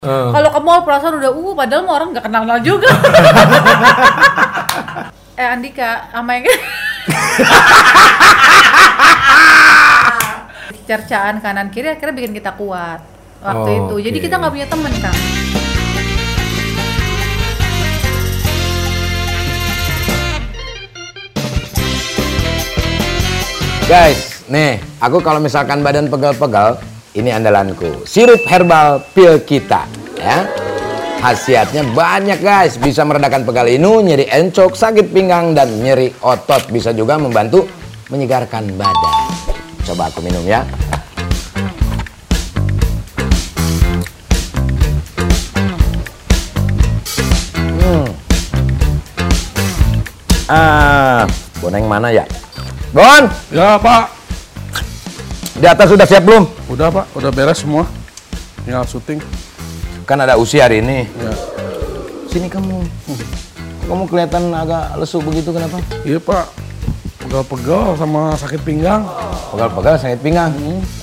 Uh. Kalau ke mall perasaan udah uh padahal mau orang nggak kenal kenal juga. eh Andika, sama yang cercaan kanan kiri akhirnya bikin kita kuat waktu Oh, itu. Jadi oke. kita nggak punya temen kan. Guys, nih, aku kalau misalkan badan pegal-pegal, ini andalanku. Sirup herbal pil kita, ya. Khasiatnya banyak guys, bisa meredakan pegal inu, nyeri encok, sakit pinggang, dan nyeri otot. Bisa juga membantu menyegarkan badan. Coba aku minum ya. Hmm. Ah, boneng mana ya? Bon, Ya Pak, di atas sudah siap belum? udah Pak, udah beres semua. Tinggal syuting. Kan ada usi hari ini. Ya. Sini kamu. Kamu kelihatan agak lesu begitu kenapa? Iya Pak, pegal-pegal sama sakit pinggang. Pegal-pegal sakit pinggang.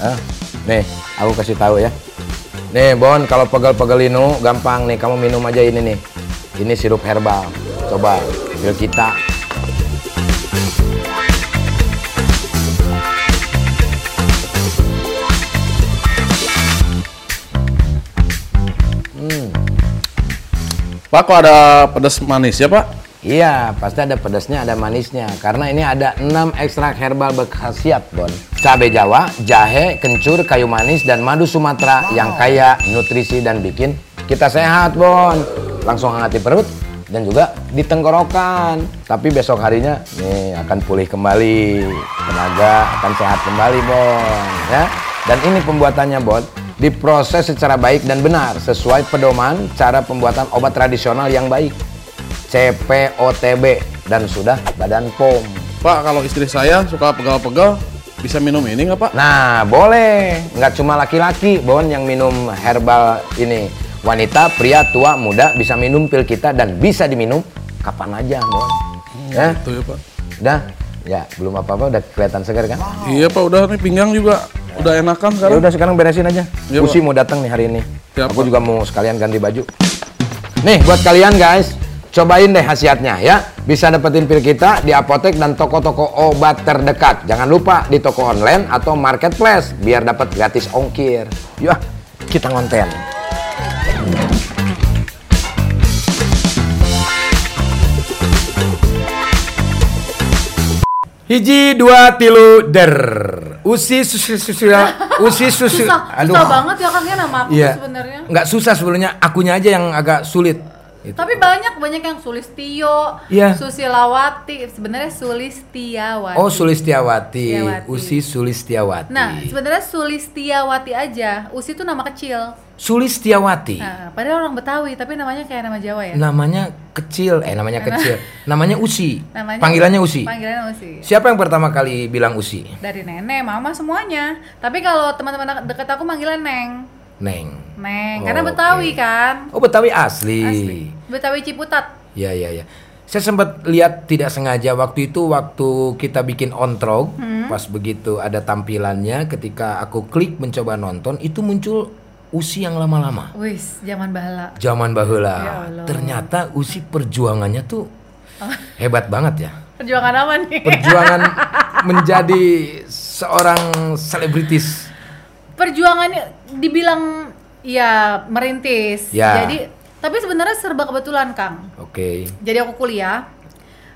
Ah, nih, aku kasih tahu ya. Nih, Bon, kalau pegal-pegal ini gampang nih, kamu minum aja ini nih. Ini sirup herbal. Coba, pil kita. Pak, kok ada pedas manis ya Pak? Iya, pasti ada pedasnya, ada manisnya. Karena ini ada 6 ekstrak herbal berkhasiat, Bon. Cabai Jawa, jahe, kencur, kayu manis, dan madu Sumatera yang kaya nutrisi dan bikin kita sehat, Bon. Langsung hangati perut dan juga di tenggorokan. Tapi besok harinya nih akan pulih kembali. Tenaga akan sehat kembali, Bon. Ya. Dan ini pembuatannya, Bon. Diproses secara baik dan benar sesuai pedoman cara pembuatan obat tradisional yang baik. CPOTB dan sudah Badan POM. Pak, kalau istri saya suka pegal-pegal, bisa minum ini nggak Pak? Nah, boleh. Nggak cuma laki-laki, Bon, yang minum herbal ini. Wanita, pria, tua, muda bisa minum pil kita dan bisa diminum kapan aja, Bon. Ya, Itu ya Pak. udah. Ya, belum apa-apa, udah kelihatan segar kan? Iya Pak, udah nih pinggang juga udah enakan Ya sekarang. udah sekarang beresin aja. Iya, Usi mau datang nih hari ini. Siap, Aku Pak. juga mau sekalian ganti baju. Nih, buat kalian guys, cobain deh khasiatnya ya. Bisa dapetin pil kita di apotek dan toko-toko obat terdekat. Jangan lupa di toko online atau marketplace biar dapat gratis ongkir. Yuk, kita ngonten. Hiji dua tilu der. Usi susi susi usi susi. Susah, susah banget ya Kang ya nama aku Iya. tuh sebenarnya. Nggak susah sebenarnya, akunya aja yang agak sulit. Gitu. Tapi banyak banyak yang Sulistio, Iya. Susilawati, sebenarnya Sulistiawati. Oh Sulistiawati, Sulistiawati. Usi Sulistiawati. Nah, sebenarnya Sulistiawati aja. Usi itu nama kecil. Sulistiawati. Nah, padahal orang Betawi, tapi namanya kayak nama Jawa ya. Namanya kecil, eh namanya kecil. Namanya Usi. Namanya Panggilannya Usi. Panggilannya Usi. Siapa yang pertama kali bilang Usi? Dari nenek, mama semuanya. Tapi kalau teman-teman dekat aku manggilnya Neng. Neng. Neng, Oh, karena. Betawi kan. Oh Betawi asli. Asli. Betawi Ciputat. Ya ya ya. Saya sempat lihat tidak sengaja waktu itu waktu kita bikin ontrog, Hmm. pas begitu ada tampilannya ketika aku klik mencoba nonton itu muncul Usi yang lama-lama. Wis, zaman bahala. Zaman baheula. Ya Allah. Ternyata Usi perjuangannya tuh hebat banget ya. Perjuangan apa nih? Perjuangan menjadi seorang selebritis. Perjuangannya dibilang ya merintis. Ya. Jadi, tapi sebenarnya serba kebetulan, Kang. Oke. Jadi aku kuliah.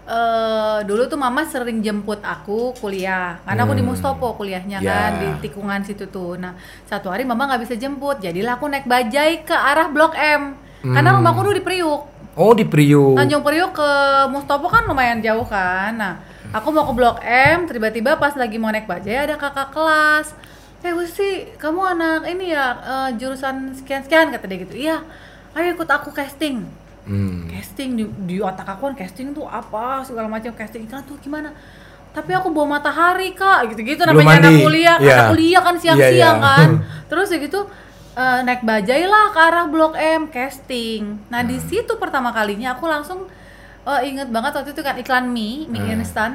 eh dulu tuh mama sering jemput aku kuliah karena aku di Mustopo kuliahnya Ya. kan di tikungan situ tuh. Nah satu hari mama nggak bisa jemput, jadilah aku naik bajai ke arah Blok M karena rumahku dulu di Priuk. Oh di Priuk. Tanjung Priuk ke Mustopo kan lumayan jauh kan. Nah, aku mau ke Blok M, tiba-tiba pas lagi mau naik bajai ada kakak kelas. Eh, Usi, kamu anak ini ya eh, jurusan sekian-sekian kata dia gitu. Iya. Ayo ikut aku casting. Hmm. Casting di, di otak aku kan casting tuh apa segala macam casting iklan tuh gimana. Tapi aku bawa matahari kak, gitu-gitu namanya anak kuliah, Iya. anak kuliah kan siang-siang Iya, iya. kan. Terus ya gitu eh, naik bajai lah ke arah Blok M casting. Nah di situ pertama kalinya aku langsung eh, inget banget waktu itu kan iklan mie, mie Hmm. instan.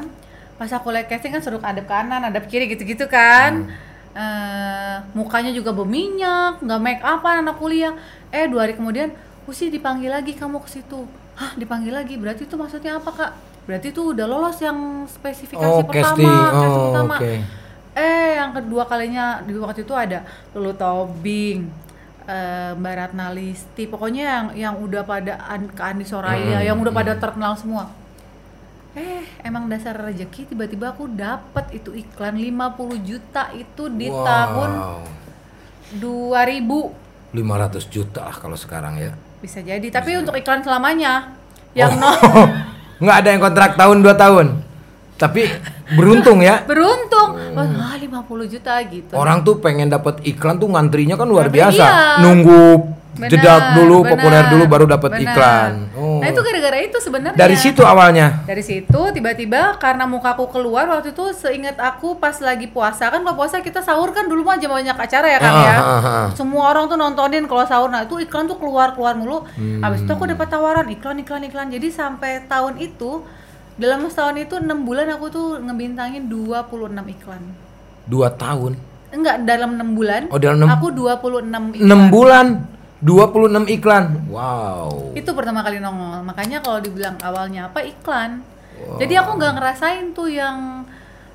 Pas aku lihat casting kan suruh adep kanan, adep kiri gitu-gitu kan. Eh, mukanya juga berminyak, nggak make upan anak kuliah. eh dua hari kemudian Usi dipanggil lagi kamu ke situ. Hah dipanggil lagi? Berarti itu maksudnya apa kak? Berarti itu udah lolos yang spesifikasi Oh, pertama casting. casting Oh, pertama. oke. eh yang kedua kalinya di waktu itu ada Lulu Tobing eh, Mbak Ratna Listi. Pokoknya yang yang udah pada an, ke Andi Soraya Hmm, yang udah pada terkenal semua eh emang dasar rezeki tiba-tiba aku dapat itu iklan 50 juta itu di Wow. tahun 2000 500 juta kalau sekarang ya. bisa jadi tapi untuk iklan selamanya yang Oh. no Nggak ada yang kontrak tahun 2 tahun. Tapi beruntung ya. beruntung wah 50 juta gitu Orang tuh pengen dapat iklan tuh ngantrinya kan luar Ngantri, biasa. iya. Nunggu Benar, jedak dulu, benar, populer dulu baru dapat iklan. Oh. Nah itu gara-gara itu sebenarnya. Dari situ awalnya. dari situ tiba-tiba karena mukaku keluar waktu itu seingat aku pas lagi puasa kan kalau puasa kita sahur kan dulu mah banyak acara ya kan Ah, ya. ah, ah, semua orang tuh nontonin kalau sahur. Nah itu iklan tuh keluar keluar mulu. Hmm. habis itu aku dapat tawaran iklan iklan iklan. Jadi sampai tahun itu dalam setahun itu enam bulan aku tuh ngebintangin 26 iklan. Dua tahun. enggak dalam enam bulan Oh, dalam enam- aku 26 iklan. 6 bulan 26 iklan. Wow. itu pertama kali nongol makanya kalau dibilang awalnya apa iklan jadi aku nggak ngerasain tuh yang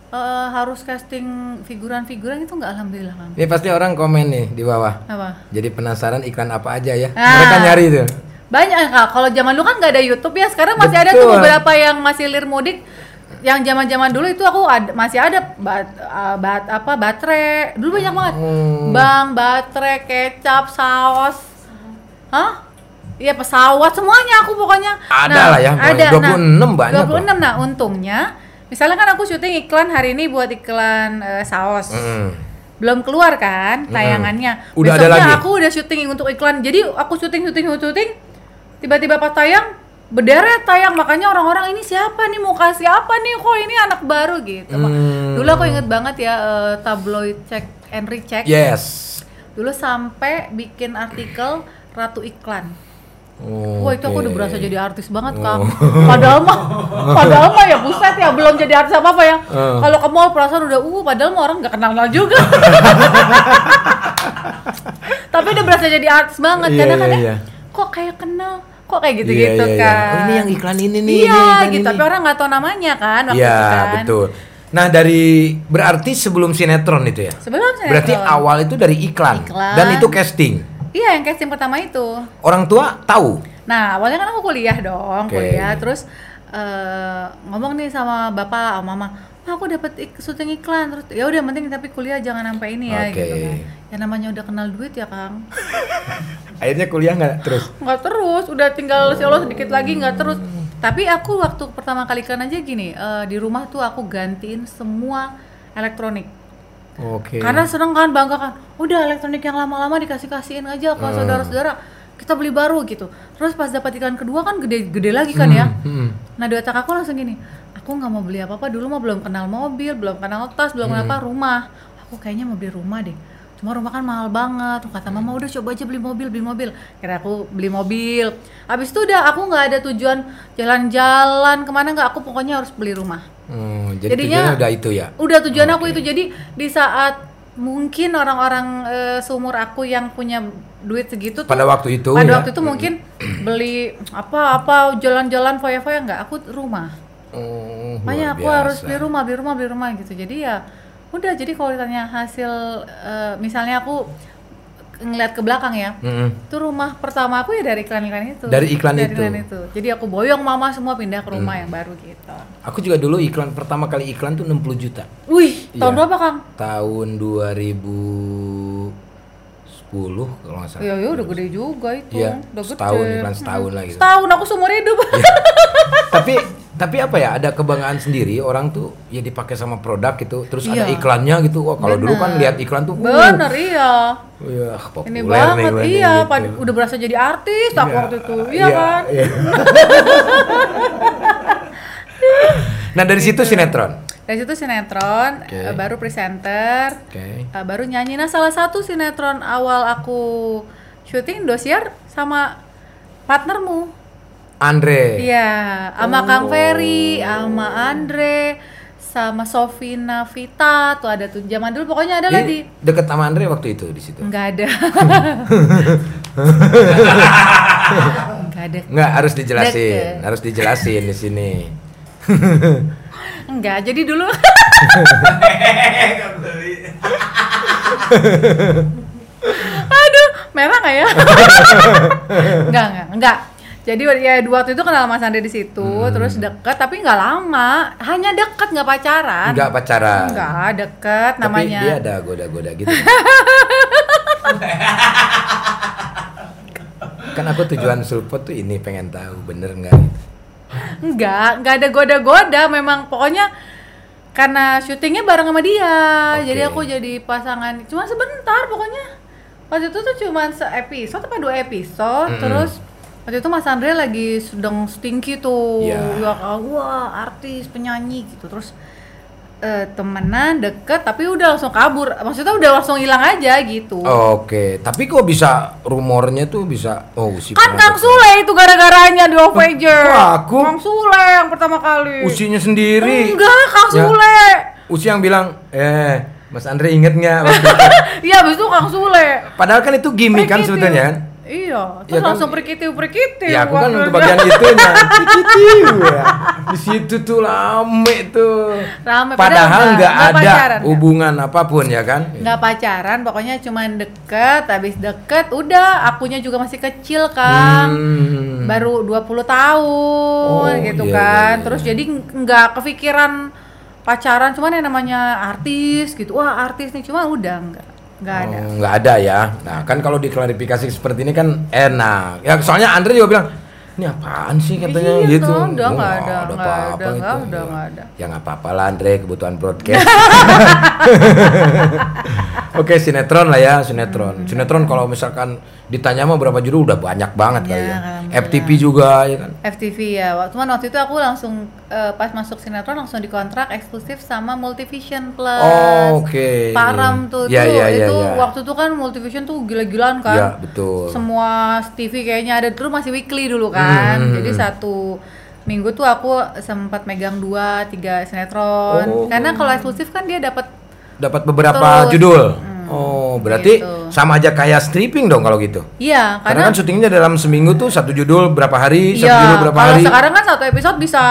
eh, harus casting figuran-figuran itu nggak alhamdulillah kan Ini pasti orang komen nih di bawah. apa Jadi penasaran iklan apa aja ya. Ah. Mereka nyari tuh. banyak kak kalau zaman dulu kan nggak ada YouTube ya sekarang masih ada tuh Betul. beberapa yang masih lir mudik yang zaman zaman dulu itu aku ad- masih ada bat, uh, bat- apa baterai dulu banyak banget Hmm. bang baterai kecap saus hah iya pesawat semuanya aku pokoknya Ada lah ya, ada 26 banyak loh. 26 nah untungnya misalnya kan aku syuting iklan hari ini buat iklan eh, saus Mm. belum keluar kan tayangannya. Udah ada Besoknya lagi? aku udah syuting untuk iklan. Jadi aku syuting syuting syuting tiba-tiba pas tayang berderet tayang makanya orang-orang ini siapa nih mau kasih apa nih kok ini anak baru gitu. Hmm. Dulu aku inget banget ya eh, tabloid check and recheck. Yes. Dulu sampai bikin artikel ratu iklan. Oh, Wah itu aku oke. udah berasa jadi artis banget kang. Padahal mah, padahal mah ya buset ya belum jadi artis apa apa ya. Eh. Kalau ke mall perasaan udah uh, padahal mah orang nggak kenal kenal juga. Tapi udah berasa jadi artis banget Iya, karena kan iya, ya, iya. kok kayak kenal, kok kayak Iya, gitu iya, iya. kan. Oh, ini yang iklan ini nih, Iya gitu. ini. Tapi orang nggak tahu namanya kan waktu Iya, itu kan. betul. Nah, dari berarti sebelum sinetron itu ya? Sebelum sinetron. Berarti awal itu dari iklan. Iklan. Dan itu casting. Iya yang casting pertama itu. Orang tua tahu. Nah, awalnya kan aku kuliah dong, Oke. kuliah terus eh, ngomong nih sama bapak sama mama, "Ma, aku dapat ik syuting iklan." Terus ya udah penting tapi kuliah jangan sampai ini ya Oke. gitu kan. Ya namanya udah kenal duit ya, Kang. Akhirnya kuliah nggak terus? Nggak terus, udah tinggal si Allah sedikit lagi nggak terus. Tapi aku waktu pertama kali iklan aja gini, eh, di rumah tuh aku gantiin semua elektronik. Oke. Karena seneng kan bangga kan, udah elektronik yang lama-lama dikasih kasihin aja ke saudara-saudara, kita beli baru gitu. Terus pas dapat iklan kedua kan gede-gede lagi kan ya. Hmm. Nah di otak aku langsung gini, aku nggak mau beli apa-apa dulu mah belum kenal mobil, belum kenal tas, belum kenal apa rumah. Aku kayaknya mau beli rumah deh. Cuma rumah kan mahal banget. Kata mama udah coba aja beli mobil, beli mobil. Kira aku beli mobil. Habis itu udah aku nggak ada tujuan jalan-jalan ke mana nggak. Aku pokoknya harus beli rumah. Hmm, jadi Jadinya- tujuannya udah itu ya. Udah tujuan aku itu jadi di saat mungkin orang-orang eh, seumur aku yang punya duit segitu tuh Pada waktu itu pada ya. waktu itu mungkin beli apa-apa jalan-jalan foya-foya nggak aku rumah Oh, makanya aku harus biasa. beli rumah beli rumah beli rumah gitu jadi ya udah jadi kalau ditanya hasil eh, misalnya aku ngeliat ke belakang ya Mm-mm. itu rumah pertama aku ya dari iklan-iklan itu Dari iklan itu. Hmm. itu jadi aku boyong mama semua pindah ke rumah yang baru gitu Aku juga dulu iklan pertama kali iklan tuh 60 juta. wih tahun Iya. berapa kang Tahun 2010 kalau nggak salah. Iya, iya udah gede juga itu. Iya, udah gede. setahun, iklan setahun Hmm. lah gitu. Setahun aku seumur hidup. tapi tapi apa ya ada kebanggaan sendiri orang tuh ya dipakai sama produk gitu terus ada Iya. iklannya gitu wah kalau dulu kan lihat iklan tuh uh, Bener iya. ya populer Ini nih banget iklannya iya, gitu. pad- udah berasa jadi artis aku Iya, waktu itu. Iya, kan? iya. nah dari situ sinetron Dari situ sinetron, Oke. eh, baru presenter, oke eh, baru nyanyi. Nah, salah satu sinetron awal aku syuting dosiar sama partnermu. Andre Iya, sama Oh. Kang Ferry, sama Andre, sama Sofina Vita, tuh ada tuh zaman dulu pokoknya ada di Ini deket sama Andre waktu itu di situ Enggak ada. Enggak ada. Nggak harus dijelasin, Deket. harus dijelasin di sini. Enggak, jadi dulu Aduh, merah nggak ya? enggak, enggak, enggak. Jadi ya waktu itu kenal Mas Andre di situ, Hmm. terus deket tapi nggak lama, hanya deket nggak pacaran. Nggak pacaran. Enggak, deket Tapi namanya. dia ada goda-goda gitu. kan aku tujuan sulpot tuh ini pengen tahu bener nggak gitu. Enggak, enggak ada goda-goda, memang pokoknya karena syutingnya bareng sama dia. Oke. Jadi aku jadi pasangan cuma sebentar pokoknya. Waktu itu tuh cuma se-episode apa dua episode, Mm-mm. terus waktu itu Mas Andre lagi sedang stinky tuh. Ya, wah, artis, penyanyi gitu. Terus eh, temenan deket tapi udah langsung kabur. Maksudnya udah langsung hilang aja gitu. Oke, tapi kok bisa rumornya tuh bisa oh si Kan Kang. Sule itu gara-garanya di Avenger. Wah, aku- Kang Sule yang pertama kali. Usinya sendiri. Enggak, Kang Ya. Sule. Usi yang bilang, eh Mas Andre inget nggak? waktu itu?" Iya, abis itu Kang Sule. Padahal kan itu gimmick kan Prikitiu. sebetulnya kan? Iya, Ya terus kan- langsung prikitiu prikitiu. Ya aku kan untuk itu. bagian itunya. Tikitiu ya. Di situ tuh rame tuh. Rame, padahal nggak- ada pacaran, nggak. hubungan apa pun ya kan? nggak pacaran, pokoknya cuman deket, habis deket, udah akunya juga masih kecil kan. Hmm. Baru 20 tahun Oh, gitu iya, kan. iya, iya. Terus jadi nggak kepikiran pacaran, cuman yang namanya artis gitu. Wah, artis nih, cuma udah nggak nggak ada. Oh, nggak ada ya. Nah, kan kalau diklarifikasi seperti ini kan enak. Ya soalnya Andre juga bilang, ini apaan sih katanya Iya, gitu. udah, Oh, nggak ada, nggak ada, apa-apa nggak ada, Ya. nggak ada. Ya nggak apa-apa lah Andre, kebutuhan broadcast. Oke, sinetron lah ya, sinetron. Sinetron kalau misalkan ditanya mah berapa judul udah banyak banget kali Ya, ya. FTP juga ya kan. FTV ya, waktu cuman waktu itu aku langsung eh, pas masuk sinetron langsung dikontrak eksklusif sama Multivision Plus. Oh, oke. Param tuh, Iya, tuh iya, iya, itu iya. waktu itu kan Multivision tuh gila-gilaan kan. Iya, betul. Semua TV kayaknya ada dulu masih weekly dulu kan. Hmm, hmm, Jadi hmm. satu minggu tuh aku sempat megang dua tiga sinetron. Oh. Karena kalau eksklusif kan dia dapat Dapat beberapa Terus, judul. hmm, oh, berarti gitu. sama aja kayak stripping dong kalau gitu. Iya, Karena, karena, kan syutingnya dalam seminggu tuh satu judul berapa hari, satu Iya, judul berapa kalau hari. sekarang kan satu episode bisa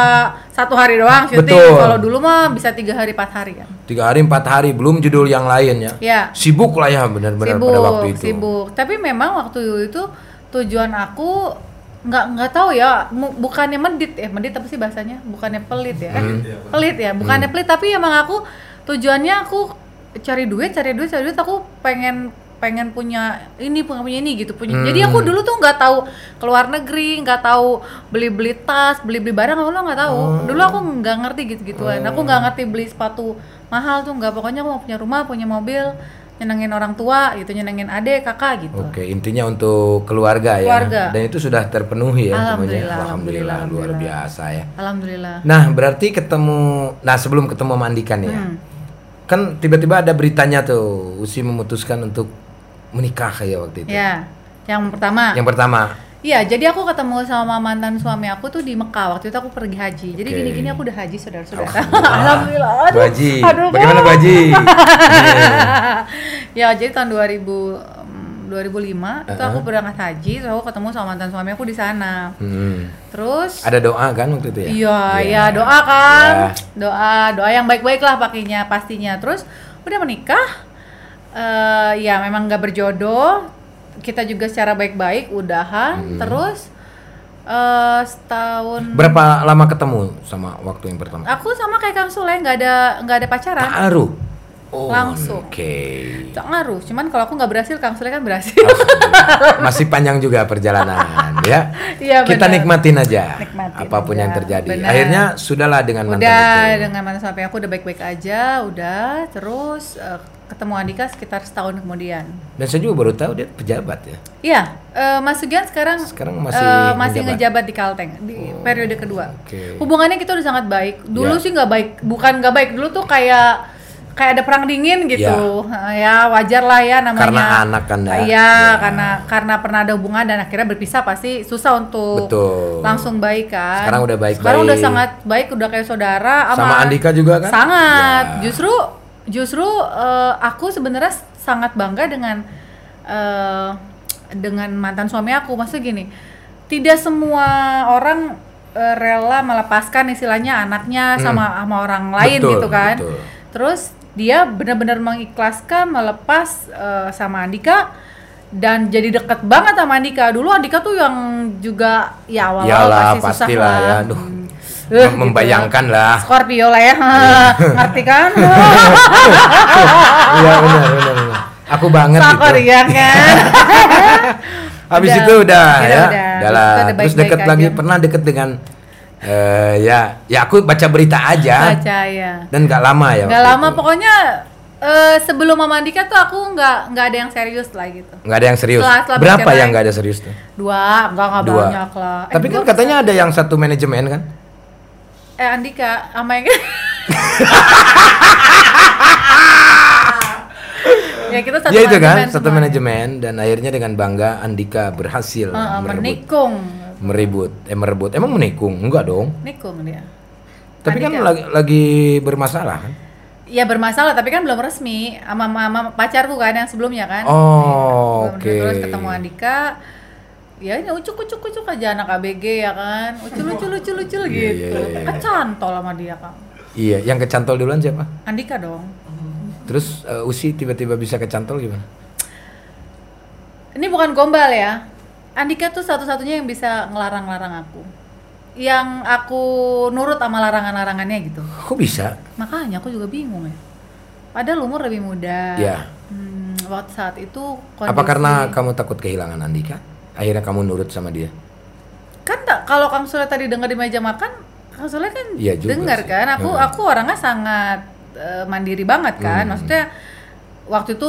satu hari doang syuting. Betul. Kalau dulu mah bisa tiga hari, empat hari kan. Tiga hari, empat hari, belum judul yang lain ya. Iya. Sibuk lah ya benar-benar pada waktu itu. sibuk. Tapi memang waktu itu tujuan aku nggak nggak tahu ya, bukannya medit ya, medit apa sih bahasanya? Bukannya pelit ya? Eh, Hmm. pelit ya, bukannya pelit. Tapi emang aku tujuannya aku cari duit, cari duit, cari duit. Aku pengen pengen punya ini punya punya ini gitu punya jadi aku Hmm. dulu tuh nggak tahu keluar negeri nggak tahu beli beli tas beli beli barang aku nggak tahu Oh. dulu aku nggak ngerti gitu gituan aku nggak ngerti beli sepatu mahal tuh nggak pokoknya aku mau punya rumah punya mobil nyenengin orang tua gitu nyenengin adek kakak gitu Oke, intinya untuk keluarga, Keluarga. ya. Dan itu sudah terpenuhi ya semuanya. Alhamdulillah, Alhamdulillah, luar alhamdulillah. biasa ya. alhamdulillah Nah, berarti ketemu nah sebelum ketemu sama Andika nih ya. Hmm. Kan tiba-tiba ada beritanya tuh, Usi memutuskan untuk menikah ya waktu itu. ya yang pertama Yang pertama. Iya, jadi aku ketemu sama mantan suami aku tuh di Mekah. Waktu itu aku pergi haji. Jadi gini-gini aku udah haji, saudara-saudara. Alhamdulillah. Alhamdulillah. Bu Haji. aduh, Bagaimana. Bu Haji? Iya. ya, jadi tahun 2000 mm, 2005 itu aku Uh-huh. berangkat haji, terus aku ketemu sama mantan suami aku di sana. Hmm. Terus Ada doa kan waktu itu ya? Iya, iya doa kan. Ya. Doa, doa yang baik-baik lah pakainya pastinya. Terus udah menikah. eh ya memang nggak berjodoh. Kita juga secara baik-baik udahan. Hmm. Terus eh setahun Berapa lama ketemu sama waktu yang pertama? aku sama kayak Kang Sule nggak ada nggak ada pacaran. Taruh. Oh, Langsung. Oke. Tak ngaruh. Cuman kalau aku nggak berhasil, Kang Sule kan berhasil. Masih panjang juga perjalanan ya. Iya, Kita benar. nikmatin aja Nikmatin apa pun aja, yang terjadi. benar. Akhirnya sudahlah dengan mantan udah itu. dengan mantan suami aku udah baik-baik aja, udah. Terus eh, ketemu Andika sekitar setahun kemudian. Dan saya juga baru tahu dia pejabat ya. Iya, eh, Mas Sugian sekarang Sekarang masih eh, masih menjabat? ngejabat di Kalteng di periode kedua. oke. Hubungannya kita udah sangat baik. Ya. Dulu sih nggak baik, bukan nggak baik. Dulu tuh kayak kayak ada perang dingin gitu. Eh, Ya wajar lah ya namanya. Karena anak kan, ya. Iya, Ya. karena karena pernah ada hubungan dan akhirnya berpisah pasti susah untuk Betul. langsung baik kan. Sekarang udah baik-baik. Sekarang udah sangat baik, udah kayak saudara. Sama Andika juga kan? Sangat. Ya. Justru justru eh, aku sebenarnya sangat bangga dengan eh, dengan mantan suami aku maksudnya gini tidak semua orang eh, rela melepaskan istilahnya anaknya sama sama orang lain Hmm. Betul, gitu kan betul. terus dia benar-benar mengikhlaskan melepas eh, sama Andika dan jadi deket banget sama Andika dulu Andika tuh yang juga ya awal-awal Iyalah, pasti susah pastilah lah ya. Aduh. Hmm. Gitu membayangkan ya. lah. Scorpio lah ya ngerti kan Iya benar benar. Aku banget gitu. Sakor ya kan Habis itu udah Kira ya. udah. Udah Terus deket lagi aja. pernah deket dengan eh ya ya aku baca berita aja baca ya dan nggak lama ya. nggak lama itu. pokoknya eh, sebelum Mama Andika tuh aku nggak nggak ada yang serius lah gitu Nggak ada yang serius. Setelah- setelah Berapa yang nggak ada serius tuh? dua nggak nggak Dua. banyak lah Eh, Tapi kan katanya ada yang satu manajemen kan? eh Andika sama yang ya kita satu ya itu kan, manajemen satu manajemen dan akhirnya dengan bangga Andika berhasil merebut, menikung meribut, eh merebut. Emang menikung? Enggak dong. nikung dia Tapi kan Andika. lagi, lagi bermasalah kan? ya bermasalah tapi kan belum resmi sama, sama pacarku kan yang sebelumnya kan Oh, oke. terus ketemu Andika ya ini ucuk ucuk ucuk aja anak ABG ya kan ucul lucu lucu lucu Iya, gitu iya, iya. kecantol sama dia kan Iya, yang kecantol duluan siapa? Andika dong Terus eh, Usi tiba-tiba bisa kecantol gimana? Ini bukan gombal ya. Andika tuh satu-satunya yang bisa ngelarang-larang aku. Yang aku nurut sama larangan-larangannya gitu. Kok bisa? Makanya aku juga bingung ya. Padahal umur lebih muda. Iya. Hmm, waktu saat itu kondisi Apa karena kamu takut kehilangan Andika? Akhirnya kamu nurut sama dia? kan tak kalau Kang Sule tadi dengar di meja makan, Kang Sule kan juga dengar kan. Aku Hmm. aku orangnya sangat eh, mandiri banget kan. Hmm. Maksudnya waktu itu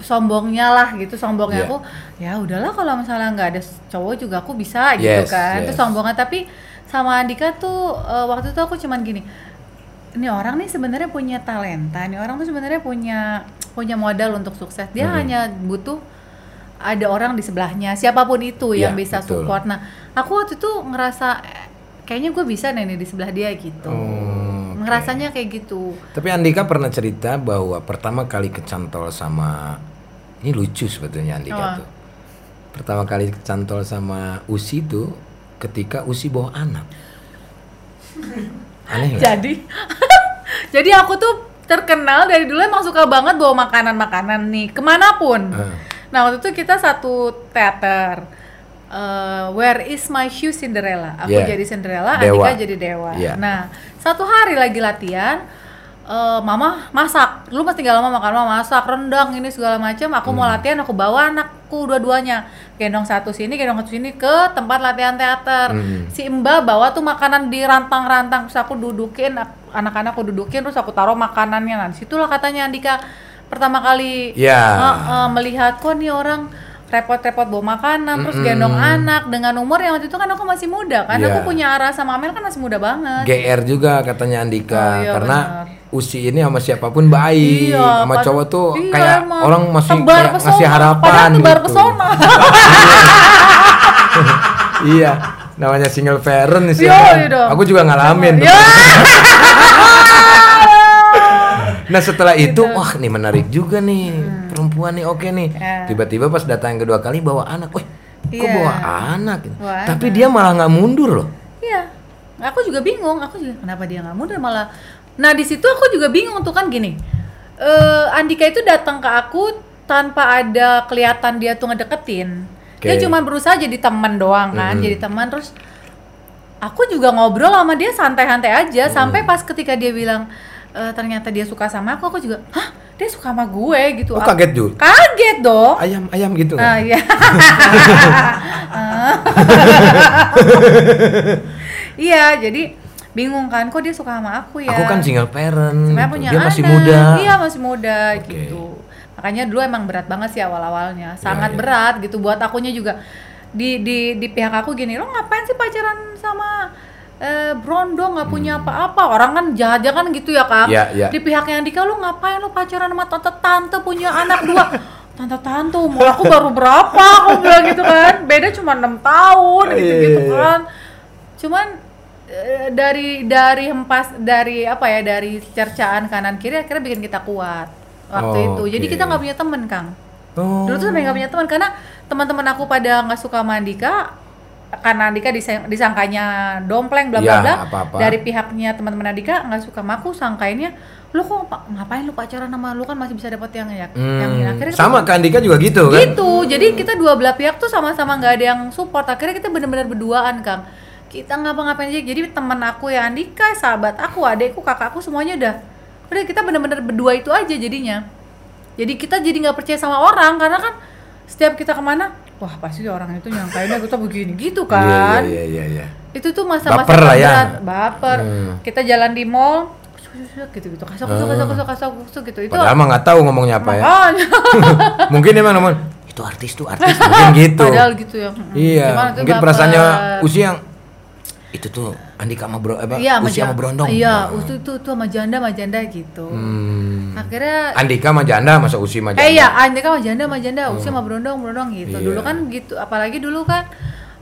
sombongnya lah gitu sombongnya Iya. aku ya udahlah kalau misalnya nggak ada cowok juga aku bisa gitu Yes, kan itu yes. sombongnya tapi sama Andika tuh eh, waktu itu aku cuman gini ini orang nih sebenarnya punya talenta ini orang tuh sebenarnya punya punya modal untuk sukses dia Mhm. hanya butuh ada orang di sebelahnya siapa pun itu yang Iya, bisa betul. support nah aku waktu itu ngerasa kayaknya gue bisa nih di sebelah dia gitu Oh, oke. ngerasanya kayak gitu Tapi Andika pernah cerita bahwa pertama kali kecantol sama ini lucu sebetulnya Andika Apa? tuh. Pertama kali kecantol sama Usi tuh ketika Usi bawa anak. Aneh jadi jadi aku tuh terkenal dari dulu emang suka banget bawa makanan-makanan nih ke mana pun Eh. nah waktu itu kita satu teater eh, Where is my shoe Cinderella aku Yeah. jadi Cinderella Dewa. Andika jadi Dewa Yeah. nah satu hari lagi latihan eh, Mama masak, lu pasti gak lama makan mama masak rendang ini segala macam. Aku mau Hmm. latihan, aku bawa anakku dua-duanya, gendong satu sini, gendong satu sini ke tempat latihan teater Hmm. si Mbak bawa tuh makanan di rantang-rantang terus aku dudukin ak- anak-anak aku dudukin terus aku taruh makanannya nah di situlah katanya Andika pertama kali Ya. eh, eh, melihat kok nih orang repot-repot bawa makanan terus Mm-mm. gendong anak dengan umur yang waktu itu kan aku masih muda kan Ya. aku punya Ara sama Amel kan masih muda banget GR juga katanya Andika Oh, iya, karena benar. Usi ini sama siapa pun baik, Iya, sama cowok tuh iya, kayak emang. orang masih Tebar kayak pesona, ngasih harapan padahal tebar gitu. pesona iya, namanya single parent sih. Iya, iya. Aku juga ngalamin. tuh. ya Nah setelah itu, wah nih menarik juga nih perempuan nih, oke nih. Hmm. Ya. Tiba-tiba pas datang yang kedua kali bawa anak, wih, kok Iya. bawa anak? Bawa Tapi anak. dia malah nggak mundur loh. Iya, aku juga bingung. Aku juga kenapa dia nggak muda malah. Nah di situ aku juga bingung tuh kan gini. Eh Andika itu datang ke aku tanpa ada kelihatan dia tuh ngedeketin. Dia Oke. cuma berusaha jadi teman doang kan, Mhm. jadi teman terus. Aku juga ngobrol sama dia santai-santai aja sampai pas ketika dia bilang "Eh, ternyata dia suka sama aku, aku juga, hah dia suka sama gue gitu. Oh kaget juga. Kaget dong. Ayam ayam gitu Ah, kan? iya. Ah. Iya, jadi bingung kan kok dia suka sama aku ya. Aku kan single parent. Sebenarnya gitu. punya Dia masih anak. muda. Iya, masih muda Oke. gitu. Makanya dulu emang berat banget sih awal-awalnya. Sangat iya. berat gitu buat akunya juga. Di di di pihak aku gini, lo ngapain sih pacaran sama eh, Brondo nggak punya apa-apa orang kan jahat kan gitu ya kak Hmm. Iya, iya. di pihaknya Andika lu ngapain lu pacaran sama tante-tante punya anak dua tante-tante umur aku baru berapa aku bilang gitu kan beda cuma enam tahun gitu gitu Iya, iya. kan cuman eh, dari dari hempas dari apa ya dari cercaan kanan kiri akhirnya bikin kita kuat waktu Oh, itu jadi oke. kita nggak punya temen kang Oh. Dulu tuh sampai nggak punya teman karena teman-teman aku pada nggak suka sama Andika karena Andika disang- disangkanya dompleng bla bla Ya, bla. Dari pihaknya teman-teman Andika nggak suka sama aku sangkainnya lu kok pa- ngapain lu pacaran sama lu? Kan masih bisa dapat yang ya? Yang Hmm, akhirnya kita sama kan Andika juga gitu kan? gitu. Jadi kita dua belah pihak tuh sama-sama nggak ada yang support. Akhirnya kita bener-bener berduaan kang. Kita ngapa-ngapain aja. Jadi teman aku ya Andika sahabat aku adekku kakakku semuanya udah udah kita bener-bener berdua itu aja jadinya. Jadi kita jadi nggak percaya sama orang karena kan setiap kita ke mana wah pasti orang itu nyangkainnya kita begini gitu kan Iya, iya, iya, iya. itu tuh masa-masa Baper lah ya. baper Hmm. kita jalan di mall gitu gitu kasar kusuk kasar kusuk kasar kusuk gitu itu Padahal mah nggak tahu ngomongnya apa ya. Mungkin emang ngomong itu artis tuh artis mungkin gitu. Padahal gitu ya. mm. Iya, mungkin perasaannya Usi yang itu tuh Andika sama bro apa? Iya, Usi sama Brondong. Iya, Nah. itu itu tuh sama janda sama janda gitu. Hmm. Akhirnya Andika sama janda masa Usi sama janda. eh iya, Andika sama janda sama janda, usia sama berondong berondong gitu. Iya. Dulu kan gitu, apalagi dulu kan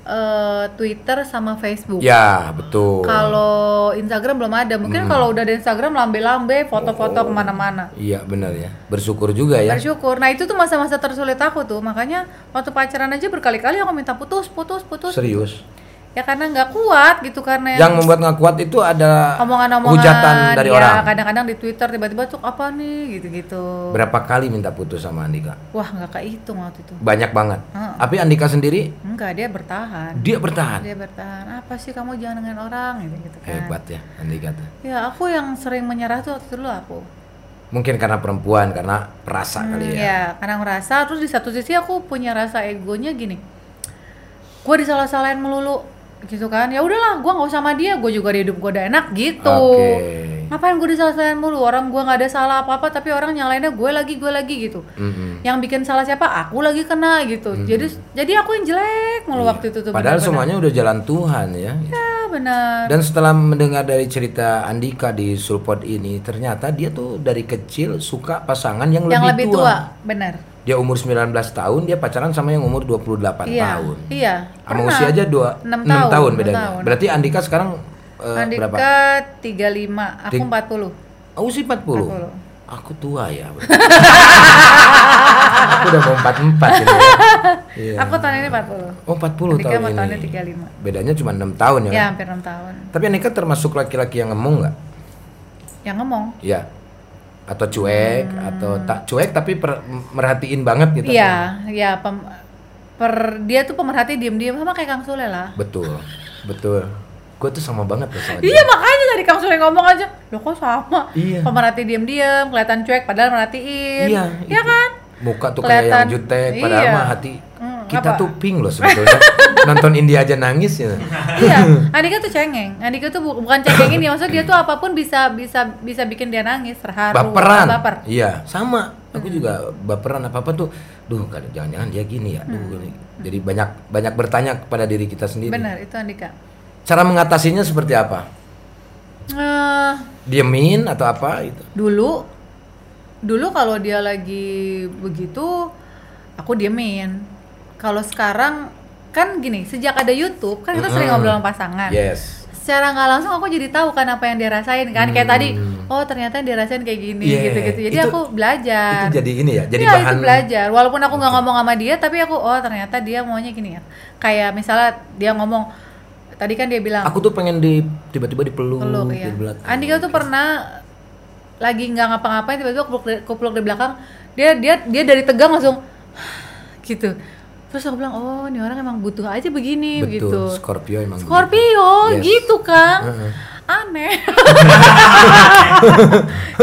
eh, Twitter sama Facebook. Ya, betul. Kalau Instagram belum ada. Mungkin Hmm. kalau udah ada Instagram lambe-lambe, foto-foto Oh. ke mana-mana. Iya, benar ya. Bersyukur juga ya. Bersyukur. Nah itu tuh masa-masa tersulit aku tuh. Makanya waktu pacaran aja berkali-kali aku minta putus, putus, putus. Serius. Ya karena nggak kuat gitu karena Yang membuat nggak kuat itu ada omongan-omongan hujatan dari ya, orang. kadang-kadang di Twitter tiba-tiba tuh apa nih gitu-gitu. Berapa kali minta putus sama Andika? Wah nggak kehitung waktu itu. Banyak banget. Heeh. Tapi Andika sendiri Enggak dia bertahan. dia bertahan. Dia bertahan. Apa sih kamu jangan dengan orang gitu gitu kan. Hebat ya Andika tuh. Ya aku yang sering menyerah tuh waktu itu dulu aku. Mungkin karena perempuan, karena perasa Hmm, kali ya. ya karena ngerasa terus di satu sisi aku punya rasa egonya gini. Gue disalah-salahin melulu gitu kan. Ya udahlah, gua nggak usah sama dia. Gue juga di hidup gue udah enak gitu. Oke. Ngapain gue disalah-salahin mulu? Orang gua nggak ada salah apa-apa tapi orang nyalainnya gue lagi, gue lagi gitu. Mm-mm. yang bikin salah siapa aku lagi kena gitu jadi jadi aku yang jelek mulu waktu itu tuh. Padahal benar-benar. semuanya udah jalan Tuhan ya. ya benar Dan setelah mendengar dari cerita Andika di Sulpot ini, ternyata dia tuh dari kecil suka pasangan yang, yang lebih, lebih tua, benar Dia umur 19 tahun, dia pacaran sama yang umur 28 iya tahun. iya Sama usia aja dua, Enam 6 tahun, tahun bedanya. tahun. Berarti Andika sekarang eh, Andika berapa? 35 aku Tik- 40 Oh, usia 40. 40. Aku tua ya. aku udah mau 44 ini. ya. Iya. aku tahun ini 40 Oh, 40 Andika tahun mau ini. tahunnya 35 Bedanya cuma 6 tahun ya. ya kan? hampir 6 tahun Tapi Andika termasuk laki-laki yang ngemong nggak? yang ngomong Iya. Atau cuek atau tak cuek tapi per- merhatiin banget gitu. Hmm. iya iya pem, per dia tuh pemerhati diem-diem sama kayak Kang Sule lah Betul. Betul. Gue tuh sama banget loh sama Iya makanya tadi Kang Sule ngomong aja, lo kok sama? Iya. Pemerhati diem-diem, kelihatan cuek padahal merhatiin. Iya, Iya kan? Muka tuh kayak yang jutek padahal Iya. mah hati Hmm, kita apa? tuh pink loh sebetulnya. Nonton India aja nangis ya. iya, Andika tuh cengeng. Andika tuh bu- bukan cengengin ya, maksudnya dia tuh apa pun bisa bisa bisa bikin dia nangis, terharu, baperan. baper. Iya, sama. Aku juga baperan apa-apa tuh. Duh, jangan-jangan dia gini ya. Duh, gini. Jadi banyak banyak bertanya kepada diri kita sendiri. Benar, itu Andika. Cara mengatasinya seperti apa? Eh, Diemin atau apa gitu? dulu dulu kalau dia lagi begitu aku diemin. Kalau sekarang kan gini, sejak ada YouTube kan kita sering Mm-mm. ngobrol sama pasangan. Yes. secara nggak langsung aku jadi tahu kan apa yang dia rasain kan kayak tadi Hmm. oh ternyata yang dia rasain kayak gini Yeah, gitu-gitu jadi itu- aku belajar Itu jadi ini ya, jadi Iya, bahan itu belajar walaupun aku nggak ngomong sama dia tapi aku oh ternyata dia maunya gini ya kayak misalnya dia ngomong tadi kan dia bilang Aku tuh pengen di tiba-tiba dipeluk, peluk ya di belakang. Andika tuh pernah lagi nggak ngapa-ngapain tiba-tiba aku peluk di belakang dia dia dia dari tegang langsung gitu terus aku bilang oh ini orang emang butuh aja begini Betul, begitu Scorpio emang Scorpio Yes. gitu kan Heeh. aneh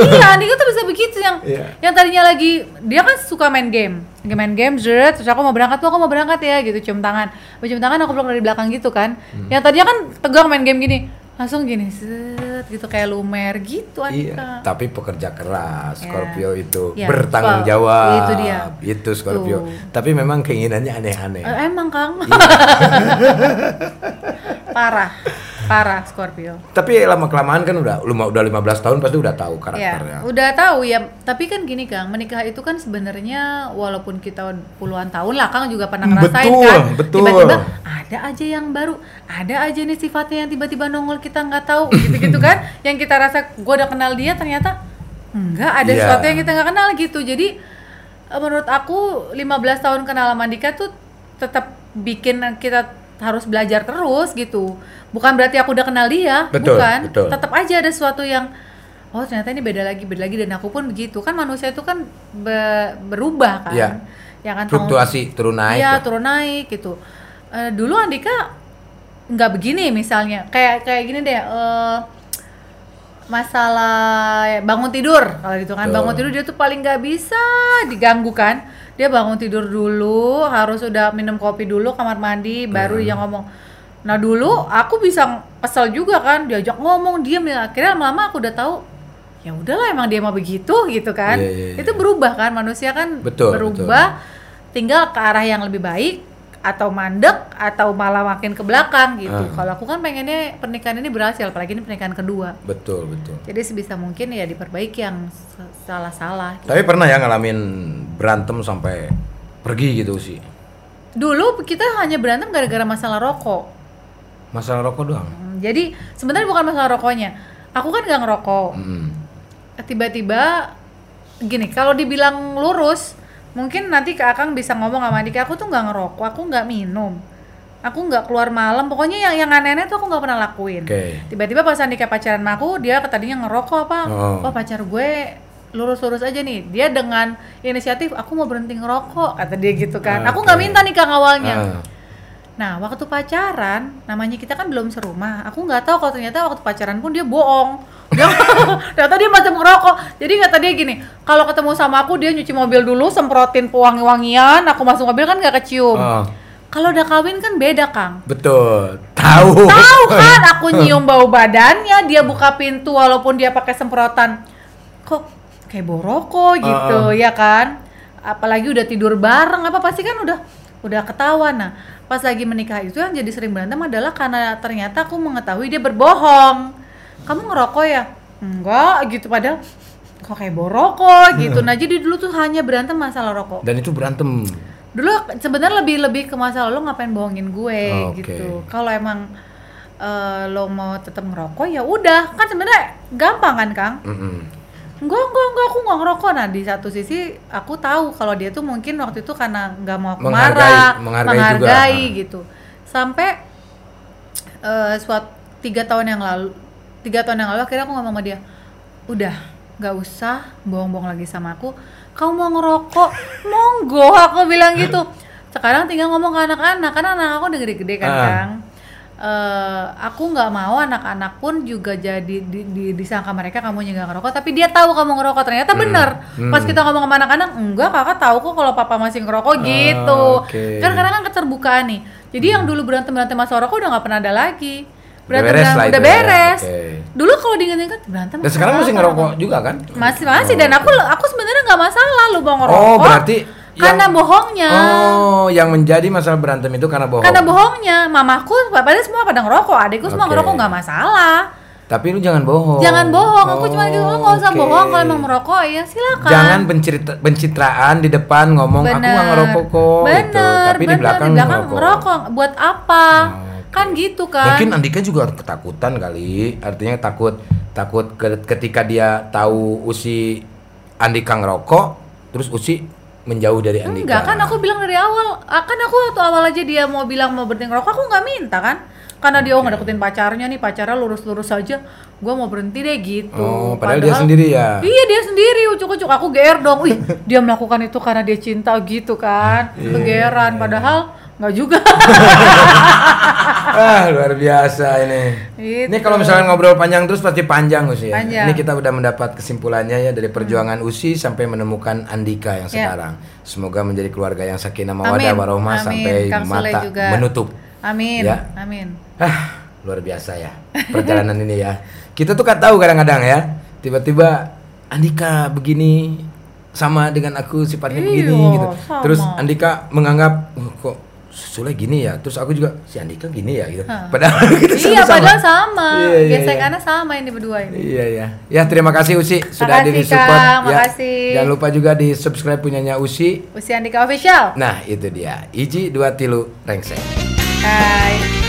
iya Andika tuh bisa begitu yang Iya. yang tadinya lagi dia kan suka main game lagi main game zret, terus aku mau berangkat tuh aku mau berangkat ya gitu cium tangan cium tangan aku peluk dari belakang gitu kan Hmm. yang tadinya kan tegang main game gini langsung gini zret, gitu kayak lumer gitu Iya, Andika tapi pekerja keras Ya. Scorpio itu Ya, bertanggung jawab. itu dia. Itu Scorpio. Tuh. Tapi memang keinginannya aneh-aneh. Eh, emang kang Iya. parah parah Scorpio Tapi lama kelamaan kan udah lu udah 15 tahun pasti udah tahu karakternya. Ya, udah tahu ya. Tapi kan gini Kang, menikah itu kan sebenarnya walaupun kita puluhan tahun lah, Kang juga pernah ngerasain Betul, kan. betul. Tiba-tiba ada aja yang baru, ada aja nih sifatnya yang tiba-tiba nongol kita nggak tahu, gitu-gitu kan. Yang kita rasa gua udah kenal dia ternyata enggak ada Iya. sesuatu yang kita nggak kenal gitu. Jadi menurut aku 15 tahun kenal sama Andika tuh tetap bikin kita harus belajar terus gitu. Bukan berarti aku udah kenal dia, Betul, bukan. betul. Tetap aja ada sesuatu yang oh ternyata ini beda lagi, beda lagi dan aku pun begitu. Kan manusia itu kan be- berubah kan. Iya. Ya kan tahun- Fluktuasi turun naik. Iya, ya. turun naik gitu. Eh, dulu Andika nggak begini misalnya. Kayak kayak gini deh. eh, masalah bangun tidur kalau gitu kan Betul. bangun tidur dia tuh paling nggak bisa diganggu kan dia bangun tidur dulu harus udah minum kopi dulu kamar mandi baru Hmm. dia ngomong nah dulu aku bisa kesel juga kan diajak ngomong diem ya akhirnya lama-lama aku udah tahu ya udahlah emang dia mau begitu gitu kan Iya, iya, iya. itu berubah kan manusia kan Betul, berubah tinggal ke arah yang lebih baik atau mandek atau malah makin ke belakang gitu. Ah. Kalau aku kan pengennya pernikahan ini berhasil, apalagi ini pernikahan kedua. Betul, betul. Jadi sebisa mungkin ya diperbaiki yang salah-salah. gitu. Tapi pernah ya ngalamin berantem sampai pergi gitu sih. Dulu kita hanya berantem gara-gara masalah rokok. Masalah rokok doang. Hmm, Jadi sebenarnya bukan masalah rokoknya. Aku kan gak ngerokok. Mm. Tiba-tiba gini, kalau dibilang lurus, mungkin nanti ke Akang bisa ngomong sama Andika, aku tuh nggak ngerokok, aku nggak minum. Aku nggak keluar malam, pokoknya yang yang aneh-aneh tuh aku nggak pernah lakuin. Oke. Tiba-tiba pas Andika pacaran sama aku, dia tadinya ngerokok apa? Oh. Wah pacar gue lurus-lurus aja nih. Dia dengan inisiatif, aku mau berhenti ngerokok, kata dia gitu kan. Aku nggak minta nih Kang awalnya. Ah. Nah, waktu pacaran, namanya kita kan belum serumah. Aku nggak tahu kalau ternyata waktu pacaran pun dia bohong. Dia ternyata dia macam ngerokok. Jadi kata dia gini, kalau ketemu sama aku dia nyuci mobil dulu, semprotin pewangi-wangian, aku masuk mobil kan nggak kecium. Oh, Kalau udah kawin kan beda, Kang. betul. Tahu. Tahu kan aku nyium bau badannya, dia buka pintu walaupun dia pakai semprotan. Kok kayak bau rokok gitu, Uh-uh. ya kan? Apalagi udah tidur bareng apa pasti kan udah udah ketahuan. Nah, pas lagi menikah itu yang jadi sering berantem adalah karena ternyata aku mengetahui dia berbohong. Kamu ngerokok ya? Enggak gitu padahal kok kayak bau rokok gitu. Nah, jadi dulu tuh hanya berantem masalah rokok Dan itu berantem. dulu sebenarnya lebih lebih ke masalah lo ngapain bohongin gue Oke. gitu kalau emang eh, lo mau tetap ngerokok ya udah kan sebenarnya gampang kan kang Mm-mm. Enggak enggak enggak aku nggak ngerokok nah di satu sisi aku tahu kalau dia tuh mungkin waktu itu karena nggak mau aku Menghargai- marah menghargai juga. menghargai Ah. gitu sampai eh suatu tiga tahun yang lalu tiga tahun yang lalu akhirnya aku ngomong sama dia udah nggak usah bohong-bohong lagi sama aku kamu mau ngerokok monggo aku bilang gitu sekarang tinggal ngomong ke anak-anak karena anak aku udah gede-gede kan Ah. kang Eh, aku nggak mau anak-anak pun juga jadi di, di- disangka mereka kamu juga ngerokok tapi dia tahu kamu ngerokok. Ternyata bener. Hmm. pas kita ngomong sama anak-anak enggak kakak tahu kok kalau papa masih ngerokok gitu. Ah, oke. kan kadang kan keterbukaan nih. Jadi yang dulu berantem berantem masalah rokok udah nggak pernah ada lagi. Berantem beres berantem lah udah itu ya, beres. oke. dulu kalau diinget-inget berantem Dan sekarang masih ngerokok juga kan? masih masih. Dan aku aku sebenarnya nggak masalah lu mau ngerokok. Oh, berarti karena yang- bohongnya Oh, yang menjadi masalah berantem itu karena bohong. karena bohongnya mamaku padahal semua pada ngerokok adikku semua Oke. ngerokok nggak masalah Tapi lu jangan bohong. jangan bohong aku cuma gitu lu nggak usah oke. bohong kalau emang merokok ya silakan Jangan pencirita, pencitraan di depan ngomong aku nggak ngerokok kok bener, gitu. Tapi di bener, belakang, ngerokok. ngerokok. buat apa Oke. kan gitu kan Mungkin Andika juga ketakutan kali. Artinya takut takut ke- ketika dia tahu Usi Andika ngerokok, terus Usi menjauh dari Andika. Enggak kan aku bilang dari awal, Ah, kan aku waktu awal aja dia mau bilang mau berhenti ngerokok aku nggak minta kan, karena dia oh ngedeketin pacarnya nih pacarnya lurus-lurus saja, gua mau berhenti deh gitu. Oh, padahal dia sendiri ya? Iya dia sendiri, ucuk-ucuk. Aku GR dong, wih dia melakukan itu karena dia cinta gitu kan, Iya, kegeran. padahal nggak juga. ah luar biasa ini. Gitu. Ini kalau misalnya ngobrol panjang terus pasti panjang Usi ya. Panjang. Ini kita udah mendapat kesimpulannya ya dari perjuangan Usi sampai menemukan Andika yang Ya. sekarang. Semoga menjadi keluarga yang sakinah warohmah Amin. sampai Kang mata juga. menutup. Amin, Ya. amin. Ah, luar biasa ya perjalanan ini ya. Kita tuh kan tahu kadang-kadang ya, tiba-tiba Andika begini sama dengan aku sifatnya Iya, begini gitu. sama. Terus Andika menganggap "Oh, kok Sule gini ya. Terus aku juga si Andika gini ya gitu. Padahal kita Iya sama-sama. padahal sama, Iya, iya, iya. gesekannya sama ini berdua ini. Iya ya. Ya terima kasih Usi sudah Makasih, di support Kang. ya. Makasih. Jangan lupa juga di subscribe punyanya Usi. Usia Andika Official. Nah itu dia. Iji dua tilu rengsek. Hai.